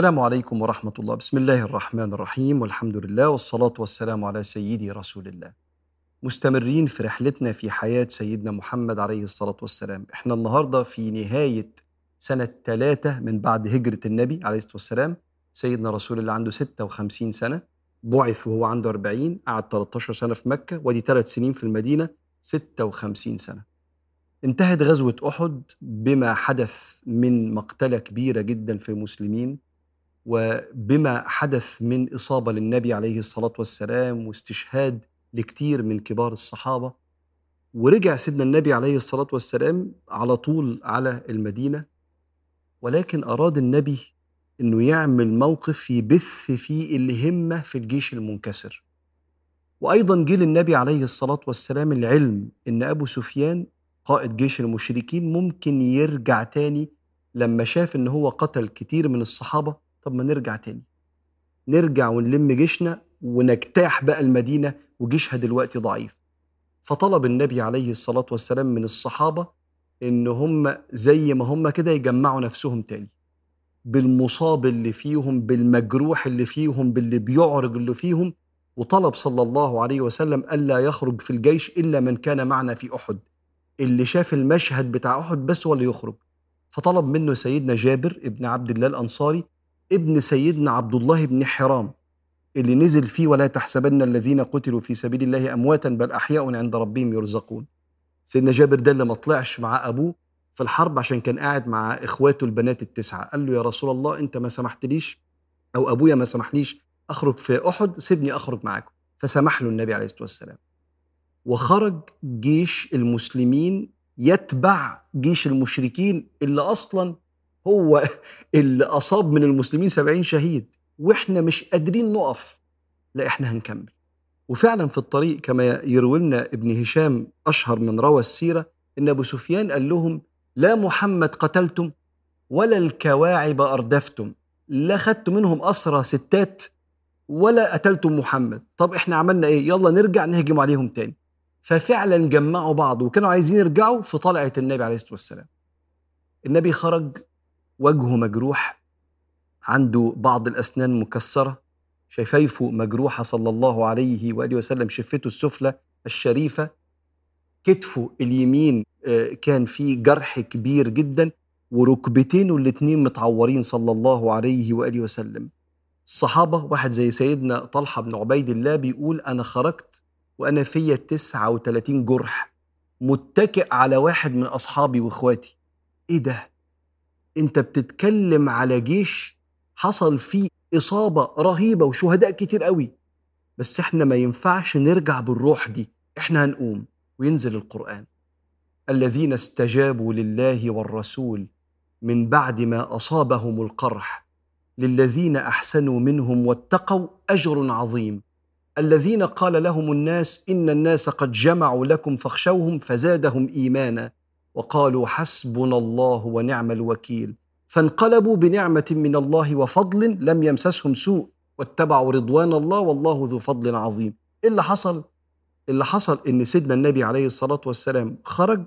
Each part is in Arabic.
السلام عليكم ورحمة الله. بسم الله الرحمن الرحيم. والحمد لله والصلاة والسلام على سيدي رسول الله. مستمرين في رحلتنا في حياة سيدنا محمد عليه الصلاة والسلام. إحنا النهاردة في نهاية سنة ثلاثة من بعد هجرة النبي عليه الصلاة والسلام. سيدنا رسول الله عنده 56 سنة بعث وهو عنده 40 قعد 13 سنة في مكة ودي ثلاث سنين في المدينة 56 سنة. انتهت غزوة أحد بما حدث من مقتلة كبيرة جدا في المسلمين. وبما حدث من إصابة للنبي عليه الصلاة والسلام واستشهاد لكتير من كبار الصحابة ورجع سيدنا النبي عليه الصلاة والسلام على طول على المدينة ولكن أراد النبي أنه يعمل موقف يبث فيه الهمة في الجيش المنكسر. وأيضا جه للنبي عليه الصلاة والسلام العلم أن أبو سفيان قائد جيش المشركين ممكن يرجع تاني لما شاف أن هو قتل كتير من الصحابة طب ما نرجع تاني. نرجع ونلم جيشنا ونجتاح بقى المدينة وجيشها دلوقتي ضعيف. فطلب النبي عليه الصلاة والسلام من الصحابة إن هم زي ما هم كده يجمعوا نفسهم تاني. بالمصاب اللي فيهم بالمجروح اللي فيهم باللي بيعرج اللي فيهم. وطلب صلى الله عليه وسلم ألا يخرج في الجيش إلا من كان معنا في أحد. اللي شاف المشهد بتاع أحد بس هو اللي يخرج. فطلب منه سيدنا جابر ابن عبد الله الأنصاري ابن سيدنا عبد الله بن حرام اللي نزل فيه ولا تحسبن الذين قتلوا في سبيل الله أمواتا بل أحياء عند ربهم يرزقون. سيدنا جابر ده اللي ما طلعش مع أبوه في الحرب عشان كان قاعد مع إخواته البنات التسعة. قال له يا رسول الله أنت ما سمحتليش أو أبويا ما سمحليش أخرج في أحد سيبني أخرج معاكم. فسمح له النبي عليه الصلاة والسلام. وخرج جيش المسلمين يتبع جيش المشركين اللي أصلا هو اللي أصاب من المسلمين سبعين شهيد وإحنا مش قادرين نقف لا إحنا هنكمل. وفعلا في الطريق كما يروي لنا ابن هشام أشهر من روى السيرة إن أبو سفيان قال لهم لا محمد قتلتم ولا الكواعب أردفتم لا خدتم منهم أسرى ستات ولا قتلتم محمد. طب إحنا عملنا إيه؟ يلا نرجع نهجم عليهم تاني. ففعلا جمعوا بعض وكانوا عايزين يرجعوا في طلعة النبي عليه الصلاة والسلام. النبي خرج وجهه مجروح عنده بعض الأسنان مكسرة شفايفه مجروحة صلى الله عليه وآله وسلم شفته السفلى الشريفة كتفه اليمين كان فيه جرح كبير جدا وركبتينه الاتنين متعورين صلى الله عليه وآله وسلم الصحابة واحد زي سيدنا طلحة بن عبيد الله بيقول أنا خرجت وأنا فيا 39 جرح متكئ على واحد من أصحابي وإخواتي إيه ده؟ أنت بتتكلم على جيش حصل فيه إصابة رهيبة وشهداء كتير قوي. بس إحنا ما ينفعش نرجع بالروح دي. إحنا هنقوم وينزل القرآن. الذين استجابوا لله والرسول من بعد ما أصابهم القرح للذين أحسنوا منهم واتقوا أجر عظيم. الذين قال لهم الناس إن الناس قد جمعوا لكم فاخشوهم فزادهم إيمانا. وقالوا حسبنا الله ونعم الوكيل. فانقلبوا بنعمة من الله وفضل لم يمسسهم سوء واتبعوا رضوان الله والله ذو فضل عظيم. إيه اللي حصل؟ اللي حصل؟ إن سيدنا النبي عليه الصلاة والسلام خرج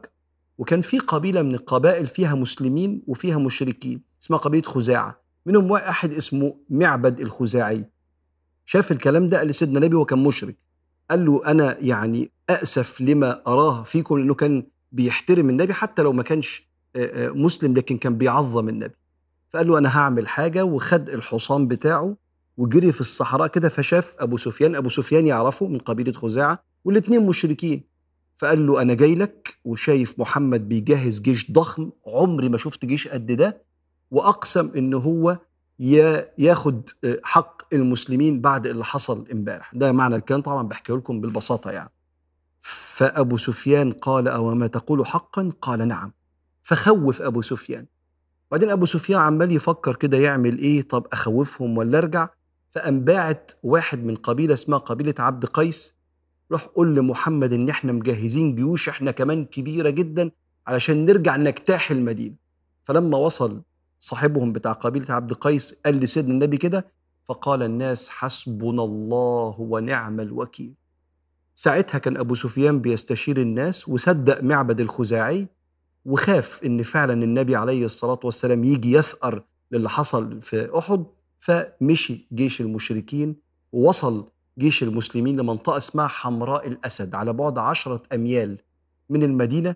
وكان في قبيلة من القبائل فيها مسلمين وفيها مشركين اسمها قبيلة خزاعة. منهم واحد اسمه معبد الخزاعي. شاف الكلام ده قال لسيدنا النبي وكان مشرك. قال له أنا يعني أأسف لما أراه فيكم لأنه كان بيحترم النبي حتى لو ما كانش مسلم لكن كان بيعظم النبي. فقال له أنا هعمل حاجة وخد الحصان بتاعه وجري في الصحراء كده فشاف أبو سفيان أبو سفيان يعرفه من قبيلة خزاعة والاتنين مشركين. فقال له أنا جاي لك وشايف محمد بيجهز جيش ضخم عمري ما شفت جيش قد ده وأقسم إن هو ياخد حق المسلمين بعد اللي حصل امبارح. ده معنى الكلام طبعا بحكيه لكم بالبساطة يعني. فأبو سفيان قال أو ما تقول حقا؟ قال نعم. فخوف أبو سفيان. بعدين أبو سفيان عمال يفكر كده يعمل إيه؟ طب أخوفهم ولا أرجع؟ فقام باعت واحد من قبيلة اسمها قبيلة عبد قيس. روح قول لمحمد إن إحنا مجهزين جيوش إحنا كمان كبيرة جدا علشان نرجع نجتاح المدينة. فلما وصل صاحبهم بتاع قبيلة عبد قيس قال لسيدنا النبي كده فقال الناس حسبنا الله ونعم الوكيل. ساعتها كان أبو سفيان بيستشير الناس وصدق معبد الخزاعي وخاف إن فعلا النبي عليه الصلاة والسلام يجي يثأر للي حصل في أحد فمشي جيش المشركين ووصل جيش المسلمين لمنطقة اسمها حمراء الأسد على بعد عشرة أميال من المدينة.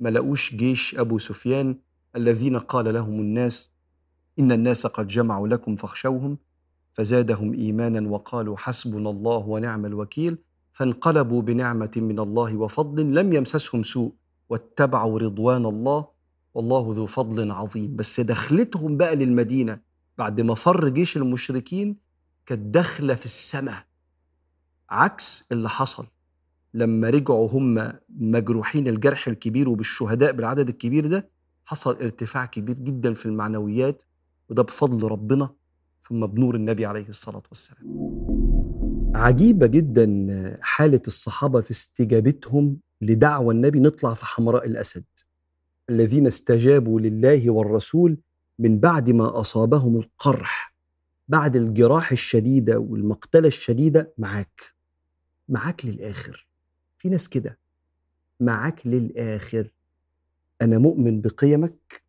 ما لقوش جيش أبو سفيان الذين قال لهم الناس إن الناس قد جمعوا لكم فاخشوهم فزادهم إيمانا وقالوا حسبنا الله ونعم الوكيل. فانقلبوا بنعمة من الله وفضل لم يمسسهم سوء واتبعوا رضوان الله والله ذو فضل عظيم. بس دخلتهم بقى للمدينة بعد ما فر جيش المشركين كانت في السماء عكس اللي حصل. لما رجعوا هم مجروحين الجرح الكبير وبالشهداء بالعدد الكبير ده حصل ارتفاع كبير جدا في المعنويات وده بفضل ربنا ثم بنور النبي عليه الصلاة والسلام. عجيبة جدا حالة الصحابة في استجابتهم لدعوى النبي نطلع في حمراء الأسد الذين استجابوا لله والرسول من بعد ما أصابهم القرح بعد الجراح الشديدة والمقتلة الشديدة معاك معاك للآخر. في ناس كده. معاك للآخر. أنا مؤمن بقيمك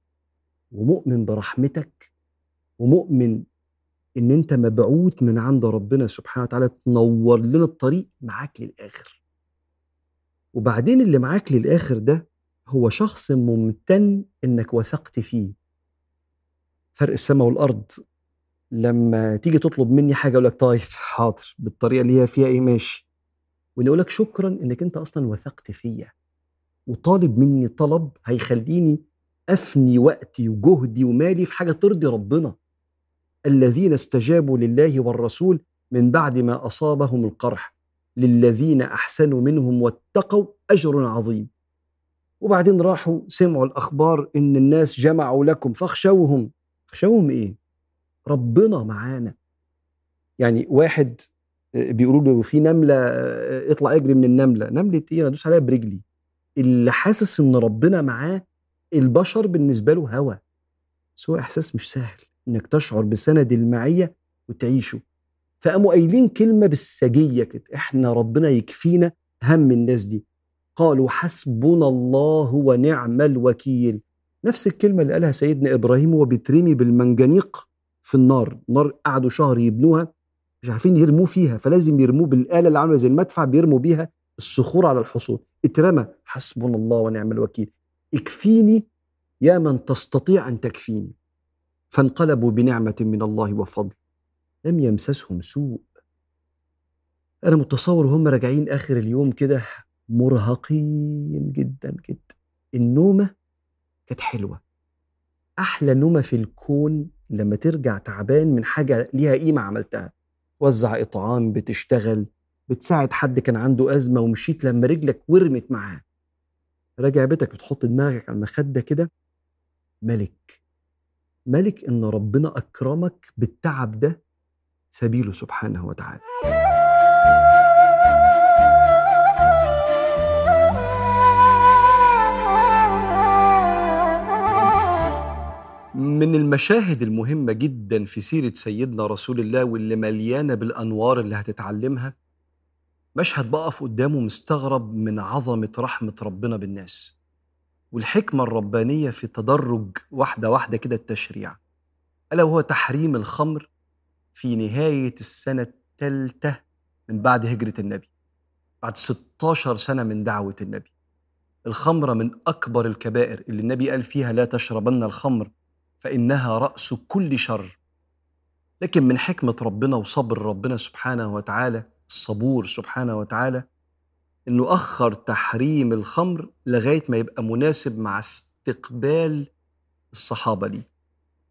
ومؤمن برحمتك ومؤمن إن أنت مبعوث من عند ربنا سبحانه وتعالى تنور لنا الطريق معاك للآخر. وبعدين اللي معاك للآخر ده هو شخص ممتن إنك وثقت فيه. فرق السماء والأرض. لما تيجي تطلب مني حاجة أقول لك طيب حاضر بالطريقة اللي هي فيها إيه ماشي. ونقول لك شكرا إنك أنت أصلا وثقت فيا. وطالب مني طلب هيخليني أفني وقتي وجهدي ومالي في حاجة ترضي ربنا. الذين استجابوا لله والرسول من بعد ما أصابهم القرح للذين أحسنوا منهم واتقوا أجر عظيم. وبعدين راحوا سمعوا الأخبار إن الناس جمعوا لكم فاخشوهم. اخشوهم إيه؟ ربنا معانا. يعني واحد بيقولوا له في نملة اطلع اجري من النملة. نملة إيه؟ أنا ادوس عليها برجلي. اللي حاسس إن ربنا معاه البشر بالنسبة له هوى هو إحساس مش سهل. إنك تشعر بسند المعية وتعيشه. فقاموا قايلين كلمة بالسجية كده إحنا ربنا يكفينا هم الناس دي. قالوا حسبنا الله ونعم الوكيل. نفس الكلمة اللي قالها سيدنا إبراهيم وهو بيترمي بالمنجنيق في النار. النار قعدوا شهر يبنوها مش عارفين يرموه فيها فلازم يرموه بالآلة اللي عامله زي المدفع بيرموا بيها الصخور على الحصون. اترمى حسبنا الله ونعم الوكيل. اكفيني يا من تستطيع أن تكفيني. فانقلبوا بنعمة من الله وفضل. لم يمسسهم سوء. أنا متصور هم راجعين آخر اليوم كده مرهقين جدا جدا. النومة كانت حلوة. أحلى نومة في الكون لما ترجع تعبان من حاجة ليها قيمة عملتها. وزع إطعام بتشتغل بتساعد حد كان عنده أزمة ومشيت لما رجلك ورمت معاه. راجع بيتك بتحط دماغك على المخدة كده. ملك. ملك إن ربنا أكرمك بالتعب ده سبيله سبحانه وتعالى. من المشاهد المهمة جدا في سيرة سيدنا رسول الله واللي مليانة بالأنوار اللي هتتعلمها مشهد بقف قدامه مستغرب من عظمة رحمة ربنا بالناس. والحكمة الربانية في تدرج واحدة واحدة كده التشريع. ألا وهو تحريم الخمر في نهاية السنة الثالثة من بعد هجرة النبي. بعد 16 سنة من دعوة النبي. الخمرة من أكبر الكبائر اللي النبي قال فيها لا تشربن الخمر فإنها رأس كل شر. لكن من حكمة ربنا وصبر ربنا سبحانه وتعالى الصبور سبحانه وتعالى إنه أخر تحريم الخمر لغاية ما يبقى مناسب مع استقبال الصحابة ليه.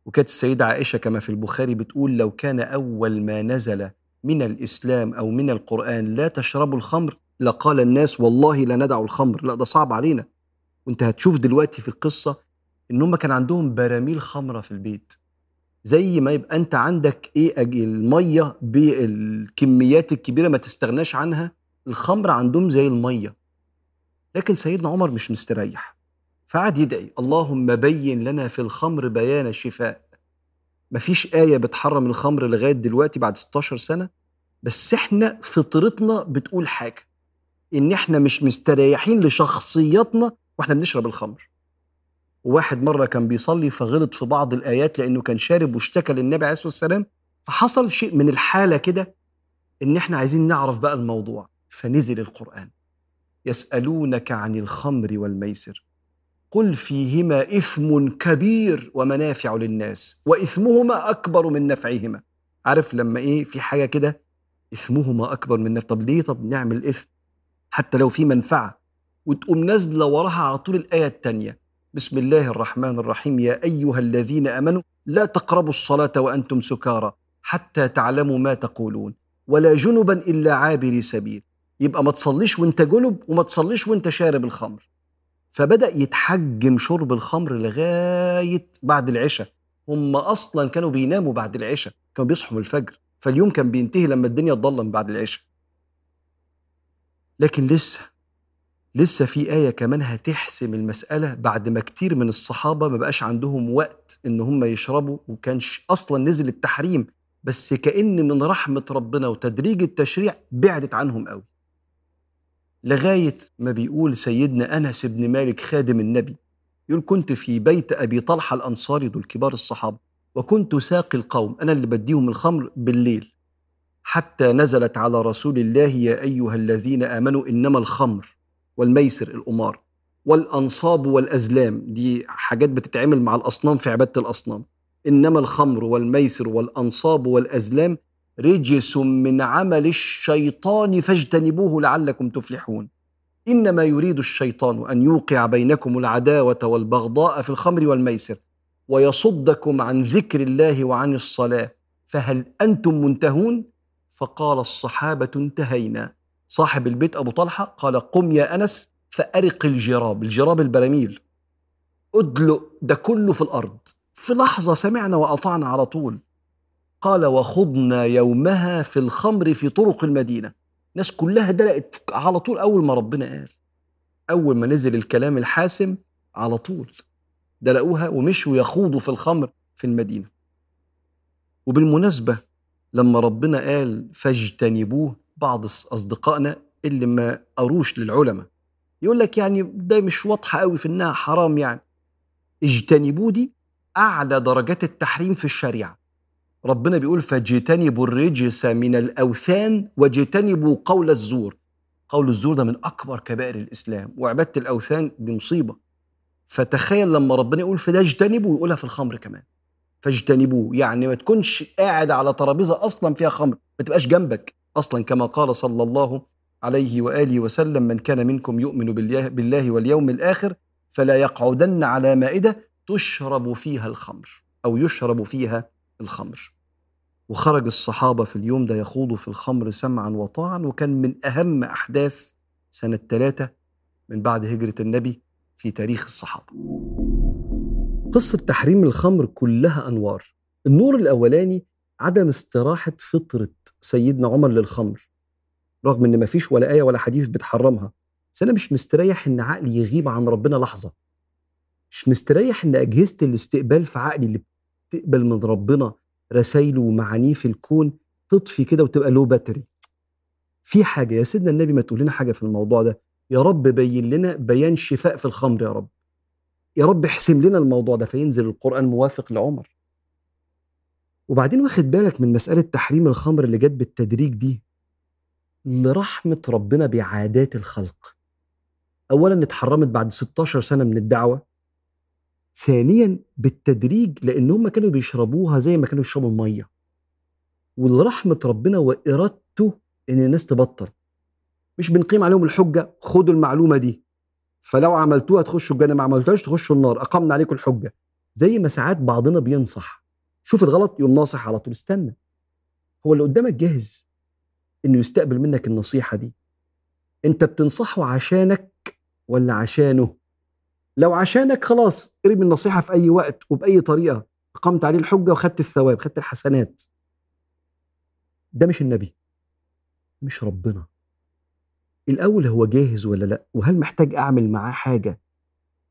وكانت السيدة عائشة كما في البخاري بتقول لو كان أول ما نزل من الإسلام أو من القرآن لا تشربوا الخمر لقال الناس والله لا ندع الخمر. لا ده صعب علينا. وأنت هتشوف دلوقتي في القصة إن هم كان عندهم براميل خمرة في البيت. زي ما يبقى أنت عندك إيه المية بالكميات الكبيرة ما تستغناش عنها الخمر عندهم زي المية. لكن سيدنا عمر مش مستريح. فقعد يدعي اللهم بين لنا في الخمر بيان الشفاء مفيش آية بتحرم الخمر لغاية دلوقتي بعد 16 سنة. بس إحنا فطرتنا بتقول حاجة. إن إحنا مش مستريحين لشخصياتنا وإحنا بنشرب الخمر. وواحد مرة كان بيصلي فغلط في بعض الآيات لأنه كان شارب واشتكى للنبي عليه الصلاة والسلام. فحصل شيء من الحالة كده إن إحنا عايزين نعرف بقى الموضوع. فنزل القرآن. يسألونك عن الخمر والميسر. قل فيهما إثم كبير ومنافع للناس وإثمهما أكبر من نفعهما. عارف لما إيه في حاجة كده؟ إثمهما أكبر من نفع. طب ليه؟ طب نعمل إثم. حتى لو في منفعة. وتقوم نازلة وراها على طول الآية التانية. بسم الله الرحمن الرحيم. يا أيها الذين آمنوا لا تقربوا الصلاة وأنتم سكارى حتى تعلموا ما تقولون. ولا جنبا إلا عابري سبيل. يبقى ما تصليش وانت جنب وما تصليش وانت شارب الخمر. فبدأ يتحجم شرب الخمر لغاية بعد العشاء. هم أصلا كانوا بيناموا بعد العشاء كانوا بيصحوا من الفجر. فاليوم كان بينتهي لما الدنيا تضلم بعد العشاء. لكن لسه لسه في آية كمان هتحسم المسألة بعد ما كتير من الصحابة ما بقاش عندهم وقت إن هم يشربوا وكانش أصلا نزل التحريم. بس كأن من رحمة ربنا وتدريج التشريع بعدت عنهم قوي. لغاية ما بيقول سيدنا أنس بن مالك خادم النبي يقول كنت في بيت أبي طلحة الأنصاري دول كبار الصحابة وكنت ساقي القوم أنا اللي بديهم الخمر بالليل حتى نزلت على رسول الله يا أيها الذين آمنوا إنما الخمر والميسر القمار والأنصاب والأزلام دي حاجات بتتعمل مع الأصنام في عبادة الأصنام إنما الخمر والميسر والأنصاب والأزلام رجس من عمل الشيطان فاجتنبوه لعلكم تفلحون. إنما يريد الشيطان أن يوقع بينكم العداوة والبغضاء في الخمر والميسر ويصدكم عن ذكر الله وعن الصلاة. فهل أنتم منتهون؟ فقال الصحابة انتهينا. صاحب البيت أبو طلحة قال قم يا أنس فأرق الجراب الجراب البراميل. أدلق ده كله في الأرض. في لحظة سمعنا وأطعنا على طول. قال وخضنا يومها في الخمر في طرق المدينة. الناس كلها دلقت على طول أول ما ربنا قال. أول ما نزل الكلام الحاسم على طول. دلقوها ومشوا يخوضوا في الخمر في المدينة. وبالمناسبة لما ربنا قال فاجتنبوه بعض أصدقائنا اللي ما قروش للعلماء يقول لك يعني ده مش واضحة قوي في إنها حرام يعني. اجتنبوا دي أعلى درجات التحريم في الشريعة. ربنا بيقول فاجتنبوا الرجس من الأوثان واجتنبوا قول الزور. قول الزور ده من أكبر كبائر الإسلام وعبادة الأوثان دي مصيبة. فتخيل لما ربنا يقول فده اجتنبوا ويقولها في الخمر كمان. فاجتنبوه يعني ما تكونش قاعد على ترابيزة أصلا فيها خمر ما تبقاش جنبك. أصلا كما قال صلى الله عليه وآله وسلم من كان منكم يؤمن بالله, واليوم الآخر فلا يقعدن على مائدة تشرب فيها الخمر أو يشرب فيها الخمر. وخرج الصحابة في اليوم ده يخوضوا في الخمر سمعا وطاعا وكان من أهم أحداث سنة ثلاثة من بعد هجرة النبي في تاريخ الصحابة. قصة تحريم الخمر كلها أنوار. النور الأولاني عدم استراحة فطرة سيدنا عمر للخمر رغم إن مفيش ولا آية ولا حديث بتحرمها بس أنا مش مستريح إن عقلي يغيب عن ربنا لحظة مش مستريح إن أجهزة الاستقبال في عقلي اللي بتقبل من ربنا رسايله ومعانيه في الكون تطفي كده وتبقى لو باتري في حاجة يا سيدنا النبي ما تقول لنا حاجة في الموضوع ده. يا رب بين لنا بيان شفاء في الخمر يا رب. يا رب احسم لنا الموضوع ده فينزل القرآن موافق لعمر. وبعدين واخد بالك من مسألة تحريم الخمر اللي جت بالتدريج دي؟ لرحمة ربنا بعادات الخلق. أولا اتحرمت بعد 16 سنة من الدعوة. ثانيا بالتدريج لأن هم كانوا بيشربوها زي ما كانوا يشربوا المية. ولرحمة ربنا وإرادته إن الناس تبطل. مش بنقيم عليهم الحجة خدوا المعلومة دي. فلو عملتوها تخشوا الجنة ما عملتوهاش تخشوا النار. أقمنا عليكم الحجة. زي ما ساعات بعضنا بينصح. شوف الغلط يقوم ناصح على طول. استنى. هو اللي قدامك جاهز إنه يستقبل منك النصيحة دي؟ أنت بتنصحه عشانك ولا عشانه؟ لو عشانك خلاص ارمي النصيحة في أي وقت وبأي طريقة اقمت عليه الحجة وخدت الثواب خدت الحسنات. ده مش النبي. مش ربنا. الأول هو جاهز ولا لأ؟ وهل محتاج أعمل معاه حاجة؟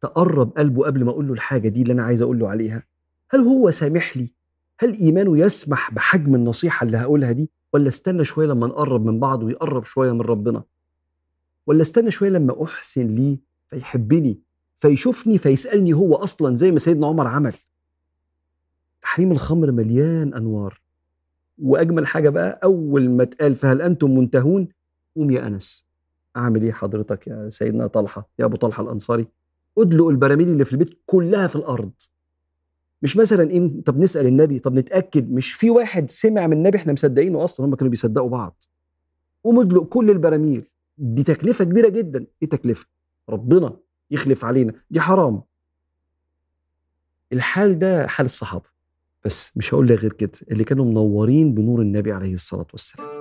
تقرب قلبه قبل ما أقول له الحاجة دي اللي أنا عايز أقول له عليها. هل هو سامح لي؟ هل إيمانه يسمح بحجم النصيحة اللي هقولها دي؟ ولا استنى شوية لما نقرب من بعض ويقرب شوية من ربنا؟ ولا استنى شوية لما أحسن ليه فيحبني فيشوفني فيسألني هو أصلا زي ما سيدنا عمر عمل. تحريم الخمر مليان أنوار. وأجمل حاجة بقى أول ما اتقال فهل أنتم منتهون؟ قوم يا أنس. أعمل إيه حضرتك يا سيدنا طلحة يا أبو طلحة الأنصاري؟ ادلق البراميل اللي في البيت كلها في الأرض. مش مثلا إيه طب نسأل النبي طب نتأكد مش في واحد سمع من النبي إحنا مصدقينه أصلا هم كانوا بيصدقوا بعض. ومدلق كل البراميل. دي تكلفة كبيرة جدا. إيه تكلفة؟ ربنا. يخلف علينا دي حرام. الحال ده حال الصحابة بس مش هقول لك غير كده اللي كانوا منورين بنور النبي عليه الصلاة والسلام.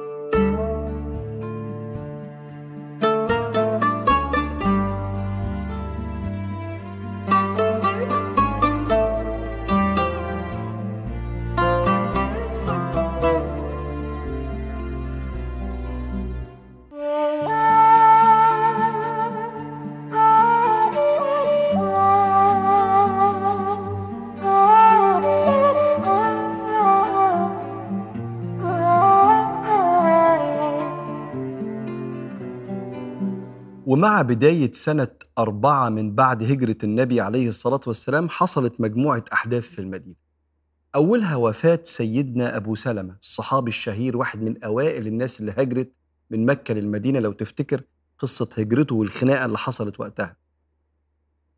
ومع بداية سنة أربعة من بعد هجرة النبي عليه الصلاة والسلام حصلت مجموعة أحداث في المدينة. أولها وفاة سيدنا أبو سلمة الصحابي الشهير واحد من أوائل الناس اللي هجرت من مكة للمدينة لو تفتكر قصة هجرته والخناقة اللي حصلت وقتها.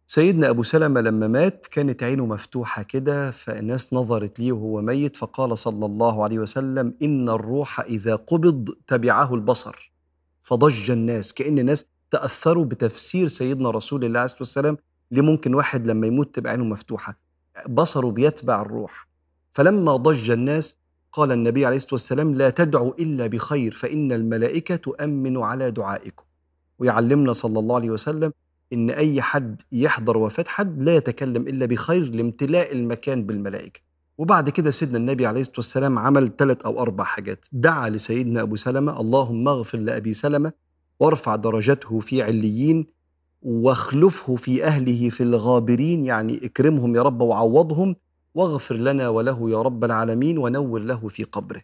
سيدنا أبو سلمة لما مات كانت عينه مفتوحة كده فالناس نظرت ليه وهو ميت فقال صلى الله عليه وسلم إن الروح إذا قبض تبعه البصر فضج الناس كأن الناس تأثروا بتفسير سيدنا رسول الله عليه الصلاة والسلام ليه ممكن واحد لما يموت تبقى عينه مفتوحة بصره بيتبع الروح. فلما ضج الناس قال النبي عليه الصلاة والسلام لا تدعوا إلا بخير فإن الملائكة تؤمن على دعائكم. ويعلمنا صلى الله عليه وسلم إن أي حد يحضر وفاة حد لا يتكلم إلا بخير لامتلاء المكان بالملائكة. وبعد كده سيدنا النبي عليه الصلاة والسلام عمل ثلاث أو أربع حاجات. دعا لسيدنا أبو سلمة اللهم اغفر لأبي سلمة وارفع درجته في عليين واخلفه في أهله في الغابرين يعني اكرمهم يا رب وعوضهم واغفر لنا وله يا رب العالمين ونور له في قبره.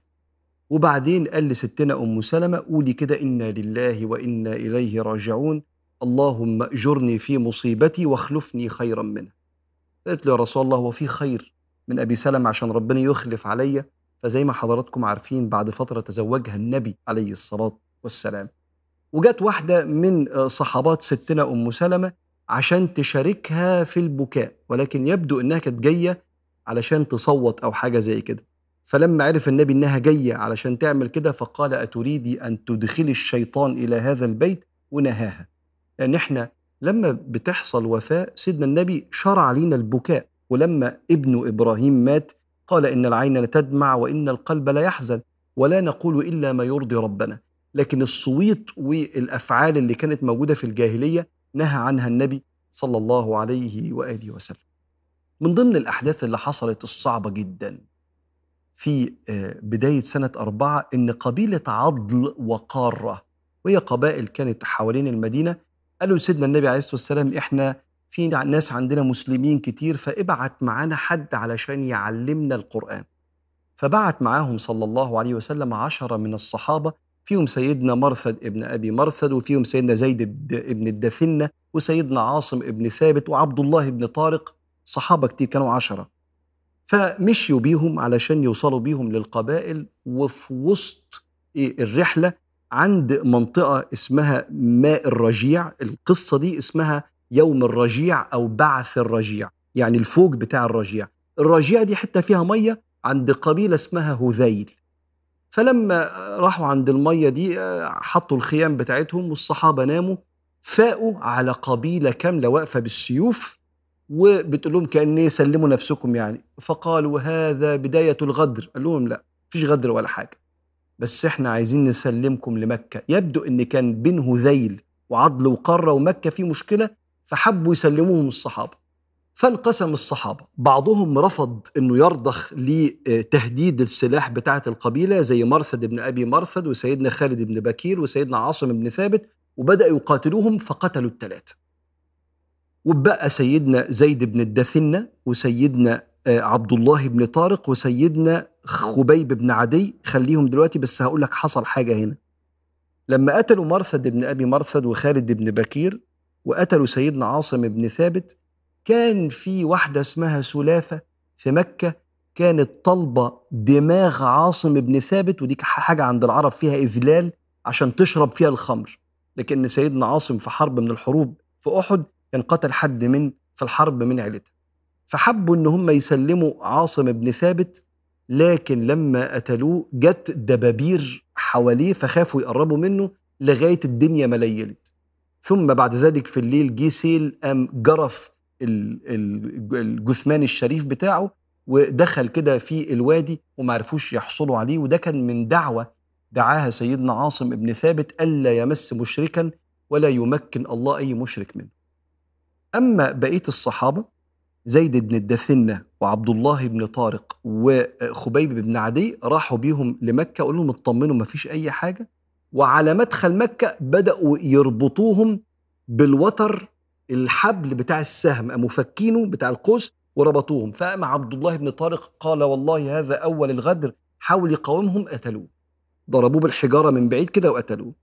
وبعدين قال لستنا أم سلمة قولي كده إنا لله وإنا إليه راجعون اللهم أجرني في مصيبتي واخلفني خيرا منها. قالت له يا رسول الله هو في خير من أبي سلمة عشان ربنا يخلف عليا. فزي ما حضراتكم عارفين بعد فترة تزوجها النبي عليه الصلاة والسلام. وجت واحدة من صحابات ستنا أم سلمة عشان تشاركها في البكاء ولكن يبدو إنها كانت جاية علشان تصوت أو حاجة زي كده. فلما عرف النبي إنها جاية علشان تعمل كده فقال أتريدي أن تدخلي الشيطان إلى هذا البيت؟ ونهاها. لأن إحنا لما بتحصل وفاة سيدنا النبي شرع علينا البكاء. ولما ابنه إبراهيم مات قال إن العين لتدمع وإن القلب لا يحزن ولا نقول إلا ما يرضي ربنا. لكن الصويت والأفعال اللي كانت موجودة في الجاهلية نهى عنها النبي صلى الله عليه وآله وسلم. من ضمن الأحداث اللي حصلت الصعبة جدا في بداية سنة أربعة إن قبيلة عضل وقارة وهي قبائل كانت حوالين المدينة قالوا لسيدنا النبي عليه الصلاة والسلام إحنا في ناس عندنا مسلمين كتير فابعت معانا حد علشان يعلمنا القرآن. فبعت معاهم صلى الله عليه وسلم عشرة من الصحابة فيهم سيدنا مرثد ابن أبي مرثد وفيهم سيدنا زيد ابن الدثنة وسيدنا عاصم ابن ثابت وعبد الله ابن طارق صحابة كتير كانوا عشرة. فمشيوا بيهم علشان يوصلوا بيهم للقبائل وفي وسط الرحلة عند منطقة اسمها ماء الرجيع. القصة دي اسمها يوم الرجيع أو بعث الرجيع يعني الفوج بتاع الرجيع. الرجيع دي حتة فيها مية عند قبيلة اسمها هذيل. فلما راحوا عند المية دي حطوا الخيام بتاعتهم والصحابة ناموا فاقوا على قبيلة كاملة واقفة بالسيوف وبتقول لهم كأن سلموا نفسكم يعني. فقالوا هذا بداية الغدر. قال لهم لا فيش غدر ولا حاجة بس إحنا عايزين نسلمكم لمكة. يبدو إن كان بين هذيل وعضل وقرة ومكة في مشكلة فحبوا يسلموهم الصحابة. فانقسم الصحابة. بعضهم رفض أنه يرضخ لتهديد السلاح بتاعة القبيلة زي مرثد بن أبي مرثد وسيدنا خالد بن بكير وسيدنا عاصم بن ثابت وبدأوا يقاتلوهم فقتلوا الثلاثة وبقى سيدنا زيد بن الدثنة وسيدنا آه، عبد الله بن طارق وسيدنا خبيب بن عدي. خليهم دلوقتي بس هقول لك حصل حاجة هنا. لما قتلوا مرثد بن أبي مرثد وخالد بن بكير وقتلوا سيدنا عاصم بن ثابت كان في واحدة اسمها سلافة في مكة كانت طالبة دماغ عاصم بن ثابت ودي حاجة عند العرب فيها إذلال عشان تشرب فيها الخمر. لكن سيدنا عاصم في حرب من الحروب في أحد كان قتل حد من في الحرب من عيلتها فحبوا إن هم يسلموا عاصم بن ثابت لكن لما قتلوه جت دبابير حواليه فخافوا يقربوا منه لغاية الدنيا ما ليلت. ثم بعد ذلك في الليل جه سيل قام جرف الجثمان الشريف بتاعه ودخل كده في الوادي وما عرفوش يحصلوا عليه وده كان من دعوة دعاها سيدنا عاصم بن ثابت ألا يمس مشركا ولا يمكن الله أي مشرك منه. أما بقية الصحابة زيد بن الدثنة وعبد الله بن طارق وخبيب بن عدي راحوا بيهم لمكة قالوا لهم اطمنوا ما فيش أي حاجة وعلى مدخل مكة بدأوا يربطوهم بالوتر الحبل بتاع السهم قاموا فكينه بتاع القوس وربطوهم. فقام عبد الله بن طارق قال والله هذا أول الغدر حاول يقاومهم قتلوه. ضربوه بالحجارة من بعيد كده وقتلوه.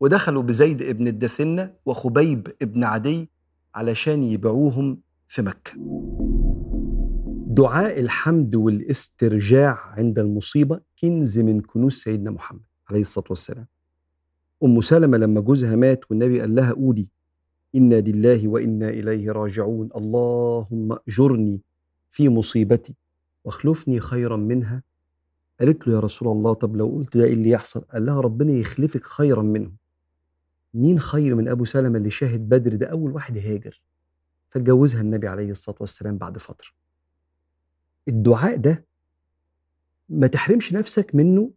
ودخلوا بزيد ابن الدثنة وخبيب ابن عدي علشان يبيعوهم في مكة. دعاء الحمد والاسترجاع عند المصيبة كنز من كنوز سيدنا محمد عليه الصلاة والسلام. أم سلمة لما جوزها مات والنبي قال لها قولي إنا لله وإنا إليه راجعون اللهم أجرني في مصيبتي واخلفني خيرا منها قالت له يا رسول الله طب لو قلت ده إيه اللي يحصل؟ قال لها ربنا يخلفك خيرا منه مين خير من أبو سلمة اللي شاهد بدر ده؟ أول واحد هاجر. فاتجوزها النبي عليه الصلاة والسلام بعد فترة. الدعاء ده ما تحرمش نفسك منه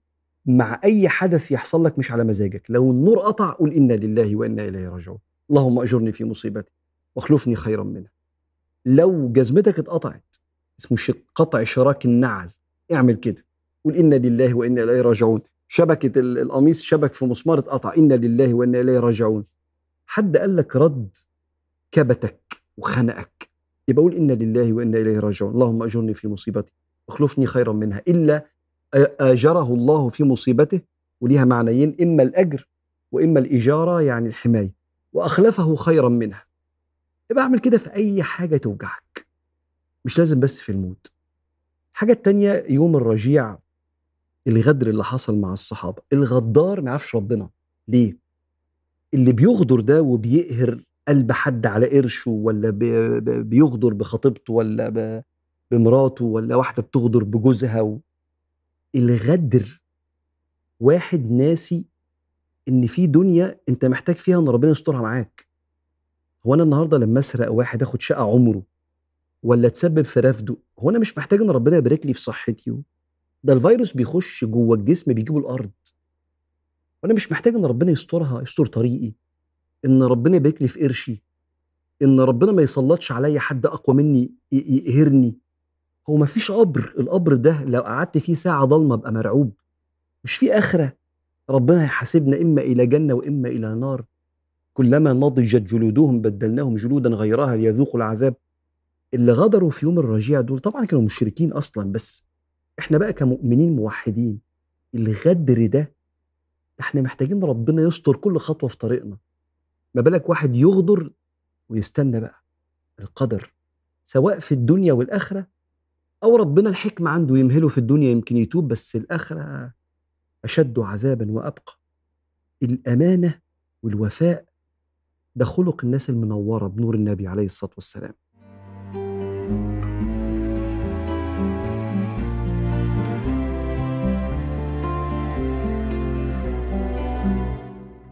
مع أي حدث يحصل لك مش على مزاجك. لو النور قطع قول إنا لله وإنا إليه راجعون. اللهم أجرني في مصيبتي واخلفني خيرا منها. لو جزمتك اتقطعت اسمه قطع شراك النعل اعمل كده. قول إنا لله وإنا إليه راجعون. شبكة القميص شبك في مسمار اتقطع. إنا لله وإنا إليه راجعون. حد قال لك رد كبتك وخنقك يبقى قول إنا لله وإنا إليه راجعون. اللهم أجرني في مصيبتي واخلفني خيرا منها. إلا آجره الله في مصيبته وليها معنيين إما الأجر وإما الإجارة يعني الحماية. وأخلفه خيرا منها. يبقى أعمل كده في أي حاجة توجعك. مش لازم بس في الموت. الحاجة التانية يوم الرجيع الغدر اللي حصل مع الصحابة. الغدار ما يعرفش ربنا. ليه؟ اللي بيغدر ده وبيقهر قلب حد على قرشه ولا بيغدر بخطيبته ولا بمراته ولا واحدة بتغدر بجوزها و... الغدر. واحد ناسي إن في دنيا أنت محتاج فيها إن ربنا يسترها معاك. هو أنا النهارده لما أسرق واحد آخد شقة عمره ولا تسبب في رفده هو أنا مش محتاج إن ربنا يبارك لي في صحتي؟ ده الفيروس بيخش جوه الجسم بيجيبه الأرض. وأنا مش محتاج إن ربنا يسترها يستر طريقي. إن ربنا يبارك لي في قرشي. إن ربنا ما يسلطش عليا حد أقوى مني يقهرني. هو ما فيش قبر القبر ده لو قعدت فيه ساعة ضلمة أبقى مرعوب. مش في آخرة. ربنا هيحاسبنا إما إلى جنة وإما إلى نار. كلما نضجت جلودهم بدلناهم جلودا غيرها ليذوقوا العذاب. اللي غدروا في يوم الرجيع دول طبعا كانوا مشركين أصلا بس إحنا بقى كمؤمنين موحدين. الغدر ده إحنا محتاجين ربنا يستر كل خطوة في طريقنا. ما بالك واحد يغدر ويستنى بقى القدر سواء في الدنيا والآخرة أو ربنا الحكمة عنده يمهله في الدنيا يمكن يتوب بس الآخرة أشد عذابا وأبقى. الأمانة والوفاء ده خلق الناس المنورة بنور النبي عليه الصلاة والسلام.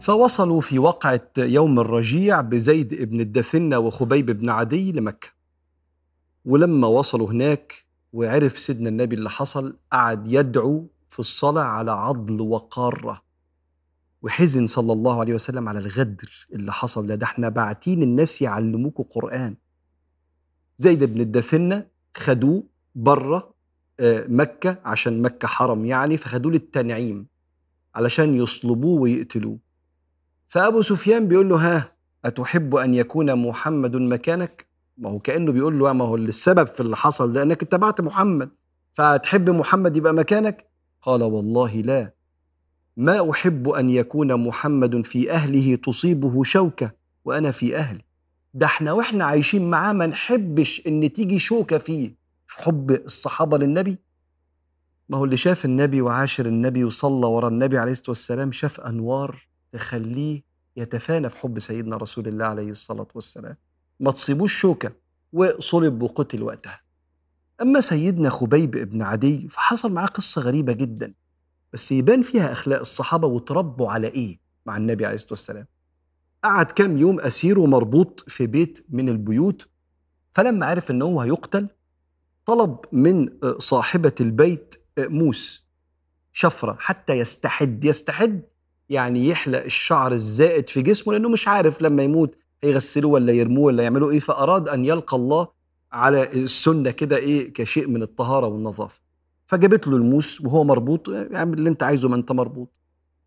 فوصلوا في وقعة يوم الرجيع بزيد بن الدثنة وخبيب بن عدي لمكة. ولما وصلوا هناك وعرف سيدنا النبي اللي حصل قعد يدعو في الصلاة على عضل وقارة وحزن صلى الله عليه وسلم على الغدر اللي حصل ده. ده إحنا باعتين الناس يعلموكوا قرآن. زيد بن الدثنة خدوه برة آه، مكة عشان مكة حرم يعني فخدوه للتنعيم علشان يصلبوه ويقتلوه. فأبو سفيان بيقول له ها أتحب أن يكون محمد مكانك؟ ما هو كأنه بيقول له ما هو السبب في اللي حصل ده أنك اتبعت محمد فتحب محمد يبقى مكانك؟ قال والله لا. ما أحب أن يكون محمد في أهله تصيبه شوكة وأنا في أهلي. ده إحنا وإحنا عايشين معاه ما نحبش إن تيجي شوكة فيه. في حب الصحابة للنبي؟ ما هو اللي شاف النبي وعاشر النبي وصلى ورا النبي عليه الصلاة والسلام شاف أنوار تخليه يتفانى في حب سيدنا رسول الله عليه الصلاة والسلام. ما تصيبوش شوكة. وصلب وقتل وقتها. أما سيدنا خبيب بن عدي فحصل معاه قصة غريبة جدا بس يبان فيها أخلاق الصحابة وتربوا على إيه مع النبي عليه الصلاة والسلام. قعد كام يوم أسير ومربوط في بيت من البيوت فلما عرف إن هو هيقتل طلب من صاحبة البيت موس شفرة حتى يستحد يستحد يعني يحلق الشعر الزائد في جسمه لأنه مش عارف لما يموت هيغسلوه ولا يرموه ولا يعملوا إيه فأراد أن يلقى الله على السنة كده إيه كشيء من الطهارة والنظافة. فجابت له الموس وهو مربوط اعمل اللي أنت عايزه ما أنت مربوط.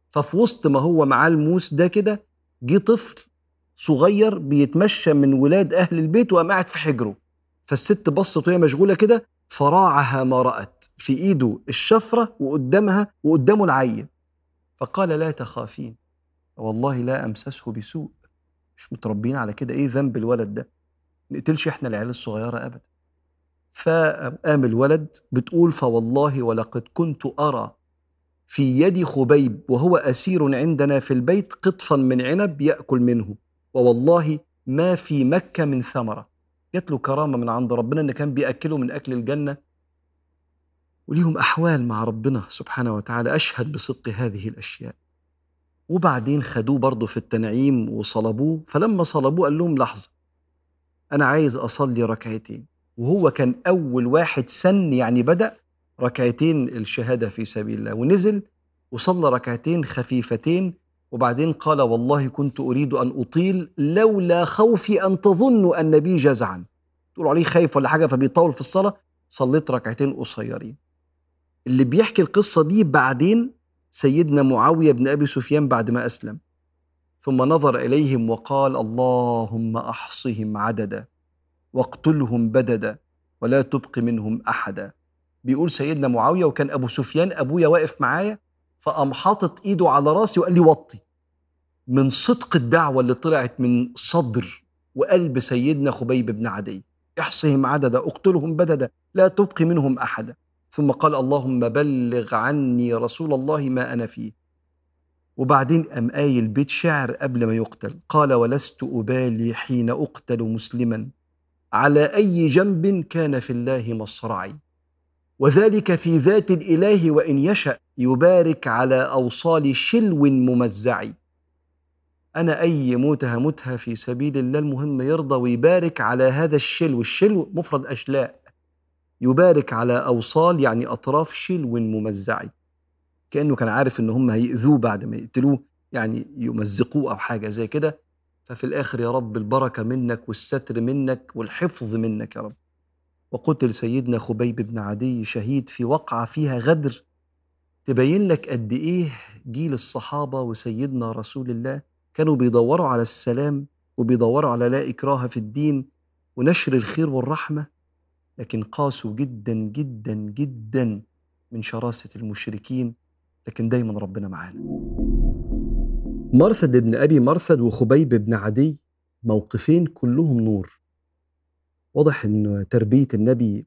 ففي وسط ما هو معاه الموس ده كده جه طفل صغير بيتمشى من ولاد أهل البيت وقام قاعد في حجره. فالست بصت وهي مشغولة كده فراعها ما رأت. في إيده الشفرة وقدامها وقدامه العين. فقال لا تخافين والله لا أمسسه بسوء. مش متربيين على كده إيه ذنب الولد ده؟ نقتلش إحنا العيال الصغيرة ابدا. فقام الولد بتقول فوالله ولقد كنت أرى في يد خبيب وهو أسير عندنا في البيت قطفا من عنب يأكل منه ووالله ما في مكة من ثمرة. جات له كرامة من عند ربنا إن كان بيأكله من أكل الجنة. وليهم أحوال مع ربنا سبحانه وتعالى أشهد بصدق هذه الأشياء. وبعدين خدوه برضه في التنعيم وصلبوه فلما صلبوه قال لهم لحظة أنا عايز أصلي ركعتين. وهو كان أول واحد سن يعني بدأ ركعتين الشهادة في سبيل الله. ونزل وصلى ركعتين خفيفتين. وبعدين قال والله كنت أريد أن أطيل لولا خوفي أن تظنوا أن بي جزعا. تقولوا عليه خايف ولا حاجة فبيطول في الصلاة. صليت ركعتين قصيرين. اللي بيحكي القصة دي بعدين سيدنا معاوية بن أبي سفيان بعد ما أسلم. ثم نظر إليهم وقال اللهم أحصهم عددا واقتلهم بددا ولا تبق منهم أحدا. بيقول سيدنا معاوية وكان أبو سفيان أبويا واقف معايا فقام حاطط إيده على رأسي وقال لي وطي. من صدق الدعوة اللي طلعت من صدر وقلب سيدنا خبيب بن عدي. احصهم عددا اقتلهم بددا لا تبق منهم أحدا. ثم قال اللهم بلغ عني رسول الله ما أنا فيه. وبعدين قام قايل بيت شعر قبل ما يقتل. قال ولست أبالي حين أقتل مسلما. على أي جنب كان في الله مصرعي وذلك في ذات الإله وإن يشأ يبارك على أوصال شلو ممزع أنا أي موت هموتها في سبيل الله المهم يرضى ويبارك على هذا الشلو. الشلو مفرد أشلاء. يبارك على أوصال يعني أطراف شلو ممزع كأنه كان عارف إن هم هيأذوه بعد ما يقتلوه يعني يمزقوه أو حاجة زي كده. ففي الآخر يا رب البركة منك والستر منك والحفظ منك يا رب. وقتل سيدنا خبيب بن عدي شهيد في وقعة فيها غدر. تبين لك قد إيه جيل الصحابة وسيدنا رسول الله كانوا بيدوروا على السلام وبيدوروا على لا إكراه في الدين ونشر الخير والرحمة لكن قاسوا جدا جدا جدا من شراسة المشركين لكن دايما ربنا معانا. مرثد بن أبي مرثد وخبيب بن عدي موقفين كلهم نور. واضح أن تربية النبي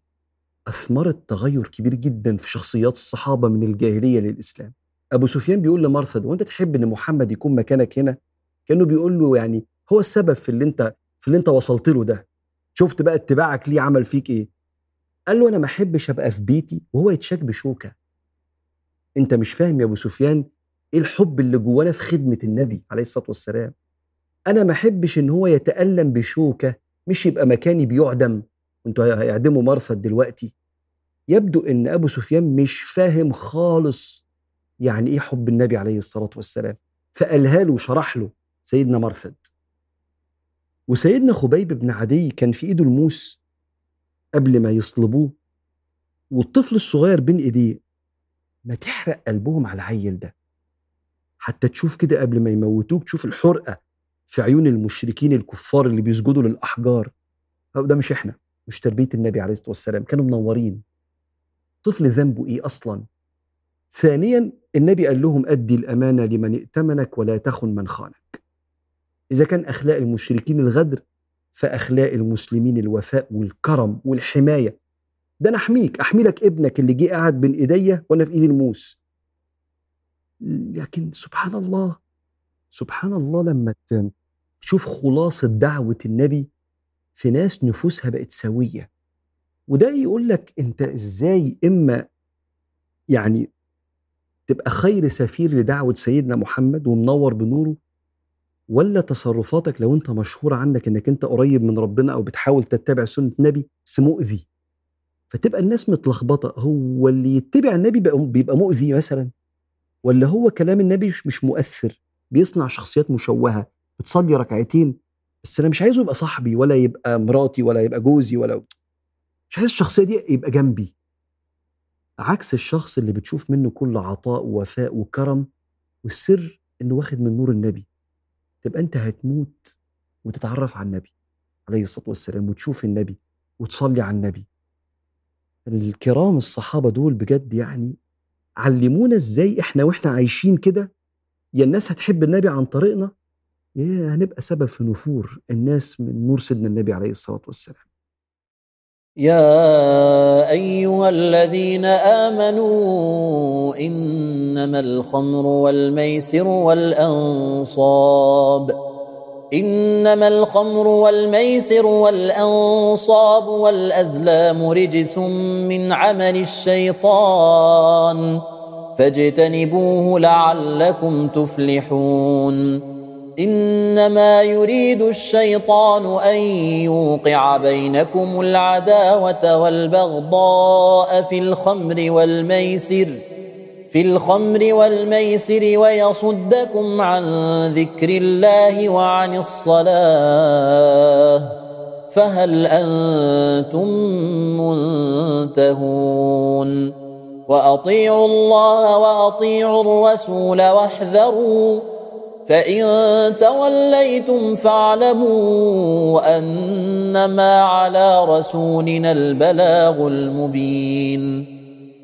أثمرت تغير كبير جدا في شخصيات الصحابة من الجاهلية للإسلام. أبو سفيان بيقول لمرثد وأنت تحب أن محمد يكون مكانك هنا؟ كأنه بيقول له يعني هو السبب في اللي أنت في اللي أنت وصلت له ده. شفت بقى اتباعك ليه عمل فيك إيه؟ قال له أنا ما أحبش أبقى في بيتي وهو يتشاك بشوكة. أنت مش فاهم يا أبو سفيان إيه الحب اللي جوانا في خدمة النبي عليه الصلاة والسلام؟ أنا ما أحبش إن هو يتألم بشوكة مش يبقى مكاني بيعدم. أنتوا هيعدموا مرثد دلوقتي. يبدو إن أبو سفيان مش فاهم خالص يعني إيه حب النبي عليه الصلاة والسلام. فقالها له وشرح له سيدنا مرثد وسيدنا خبيب بن عدي كان في إيده الموس قبل ما يصلبوه والطفل الصغير بين إيديه ما تحرق قلبهم على العيل ده. حتى تشوف كده قبل ما يموتوك تشوف الحرقة في عيون المشركين الكفار اللي بيسجدوا للأحجار. ده مش إحنا مش تربية النبي عليه الصلاة والسلام كانوا منورين. طفل ذنبه إيه أصلا؟ ثانيا النبي قال لهم أدي الأمانة لمن ائتمنك ولا تخن من خانك. إذا كان أخلاق المشركين الغدر فأخلاق المسلمين الوفاء والكرم والحماية ده أنا أحميك احمي لك ابنك اللي جه قاعد بين إيديا وأنا في ايدي الموس. لكن سبحان الله سبحان الله لما تشوف خلاصة دعوة النبي في ناس نفوسها بقت سوية. وده يقول لك أنت إزاي إما يعني تبقى خير سفير لدعوة سيدنا محمد ومنور بنوره ولا تصرفاتك لو أنت مشهور عنك إنك أنت قريب من ربنا أو بتحاول تتبع سنة النبي بس مؤذي. فتبقى الناس متلخبطة. هو اللي يتبع النبي بيبقى مؤذي مثلا؟ ولا هو كلام النبي مش مؤثر؟ بيصنع شخصيات مشوهة بتصلي ركعتين بس أنا مش عايزه يبقى صاحبي ولا يبقى مراتي ولا يبقى جوزي ولا مش عايز الشخصية دي يبقى جنبي. عكس الشخص اللي بتشوف منه كل عطاء ووفاء وكرم والسر إنه واخد من نور النبي. تبقى أنت هتموت وتتعرف على النبي عليه الصلاة والسلام وتشوف النبي وتصلي على النبي. الكرام الصحابة دول بجد يعني علمونا إزاي إحنا وإحنا عايشين كده يا الناس هتحب النبي عن طريقنا يا هنبقى سبب في نفور الناس من نور سيدنا النبي عليه الصلاة والسلام. يا أيها الذين آمنوا إنما الخمر والميسر والأنصاب إنما الخمر والميسر والأنصاب والأزلام رجس من عمل الشيطان فاجتنبوه لعلكم تفلحون إنما يريد الشيطان أن يوقع بينكم العداوة والبغضاء في الخمر والميسر في الخمر والميسر ويصدكم عن ذكر الله وعن الصلاة. فهل أنتم منتهون؟ وأطيعوا الله وأطيعوا الرسول واحذروا. فإن توليتم فاعلموا أنما على رسولنا البلاغ المبين.